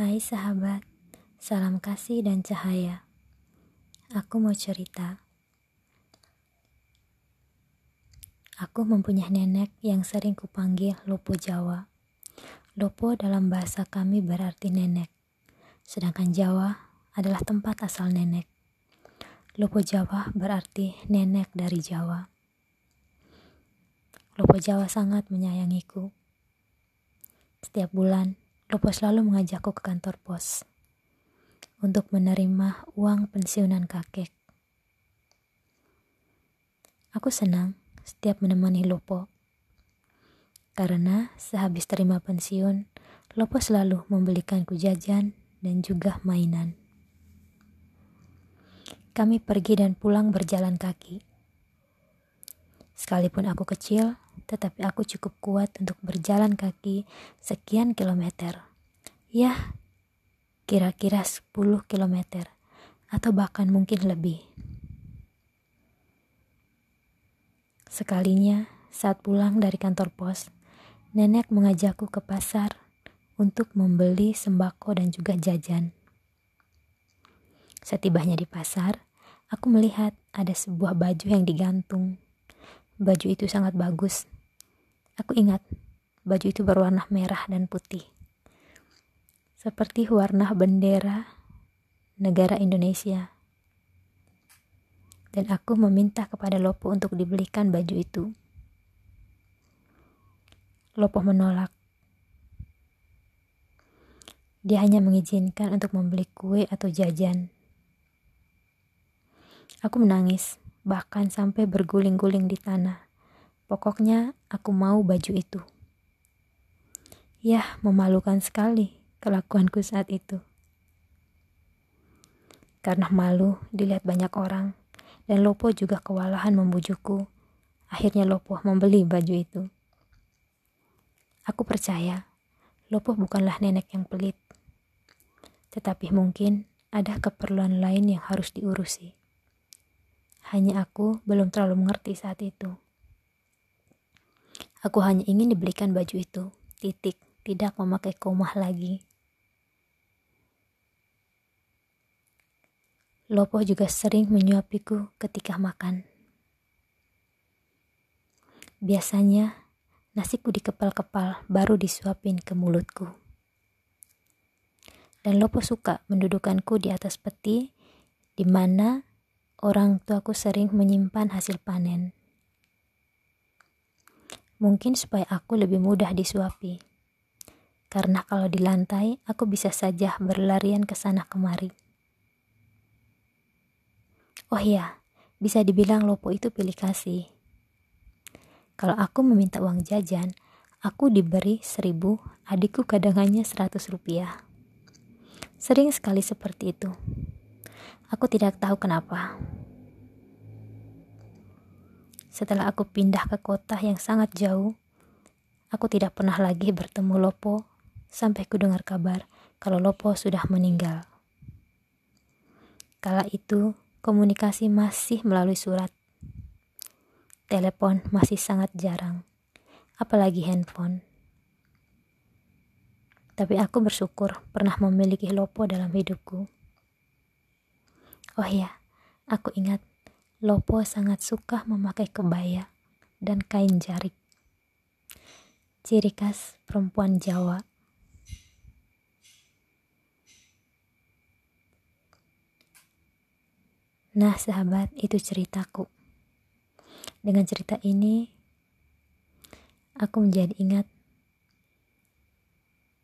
Hai sahabat, salam kasih dan cahaya. Aku mau cerita. Aku mempunyai nenek yang sering kupanggil Lopo Jawa. Lopo dalam bahasa kami berarti nenek, sedangkan Jawa adalah tempat asal nenek. Lopo Jawa berarti nenek dari Jawa. Lopo Jawa sangat menyayangiku. Setiap bulan, Lopo selalu mengajakku ke kantor pos untuk menerima uang pensiunan kakek. Aku senang setiap menemani Lopo karena sehabis terima pensiun, Lopo selalu membelikanku jajan dan juga mainan. Kami pergi dan pulang berjalan kaki. Sekalipun aku kecil, tetapi aku cukup kuat untuk berjalan kaki sekian kilometer. Ya, kira-kira 10 kilometer atau bahkan mungkin lebih. Sekalinya, saat pulang dari kantor pos, nenek mengajakku ke pasar untuk membeli sembako dan juga jajan. Setibanya di pasar, aku melihat ada sebuah baju yang digantung. Baju itu sangat bagus Aku ingat, baju itu berwarna merah dan putih. Seperti warna bendera negara Indonesia. Dan aku meminta kepada Lopo untuk dibelikan baju itu. Lopo menolak. Dia hanya mengizinkan untuk membeli kue atau jajan. Aku menangis, bahkan sampai berguling-guling di tanah. Pokoknya aku mau baju itu. Yah, memalukan sekali kelakuanku saat itu. Karena malu dilihat banyak orang, dan Lopo juga kewalahan membujukku. Akhirnya Lopo membeli baju itu. Aku percaya, Lopo bukanlah nenek yang pelit. Tetapi mungkin ada keperluan lain yang harus diurusi. Hanya aku belum terlalu mengerti saat itu. Aku hanya ingin dibelikan baju itu. Titik. Tidak memakai komah lagi. Lopo juga sering menyuapiku ketika makan. Biasanya, nasiku dikepal-kepal baru disuapin ke mulutku. Dan Lopo suka mendudukanku di atas peti di mana orang tuaku sering menyimpan hasil panen. Mungkin supaya aku lebih mudah disuapi. Karena kalau di lantai, aku bisa saja berlarian ke sana kemari. Oh iya, bisa dibilang Lopo itu pilih kasih. Kalau aku meminta uang jajan, aku diberi seribu, adikku kadang hanya seratus rupiah. Sering sekali seperti itu. Aku tidak tahu kenapa. Setelah aku pindah ke kota yang sangat jauh, aku tidak pernah lagi bertemu Lopo sampai ku dengar kabar kalau Lopo sudah meninggal. Kala itu, komunikasi masih melalui surat. Telepon masih sangat jarang, apalagi handphone. Tapi aku bersyukur pernah memiliki Lopo dalam hidupku. Oh ya, aku ingat Lopo sangat suka memakai kebaya dan kain jarik. Ciri khas perempuan Jawa. Nah, sahabat, itu ceritaku. Dengan cerita ini, aku menjadi ingat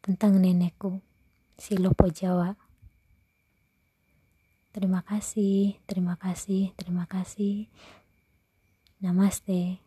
tentang nenekku, si Lopo Jawa. Terima kasih, terima kasih, terima kasih. Namaste.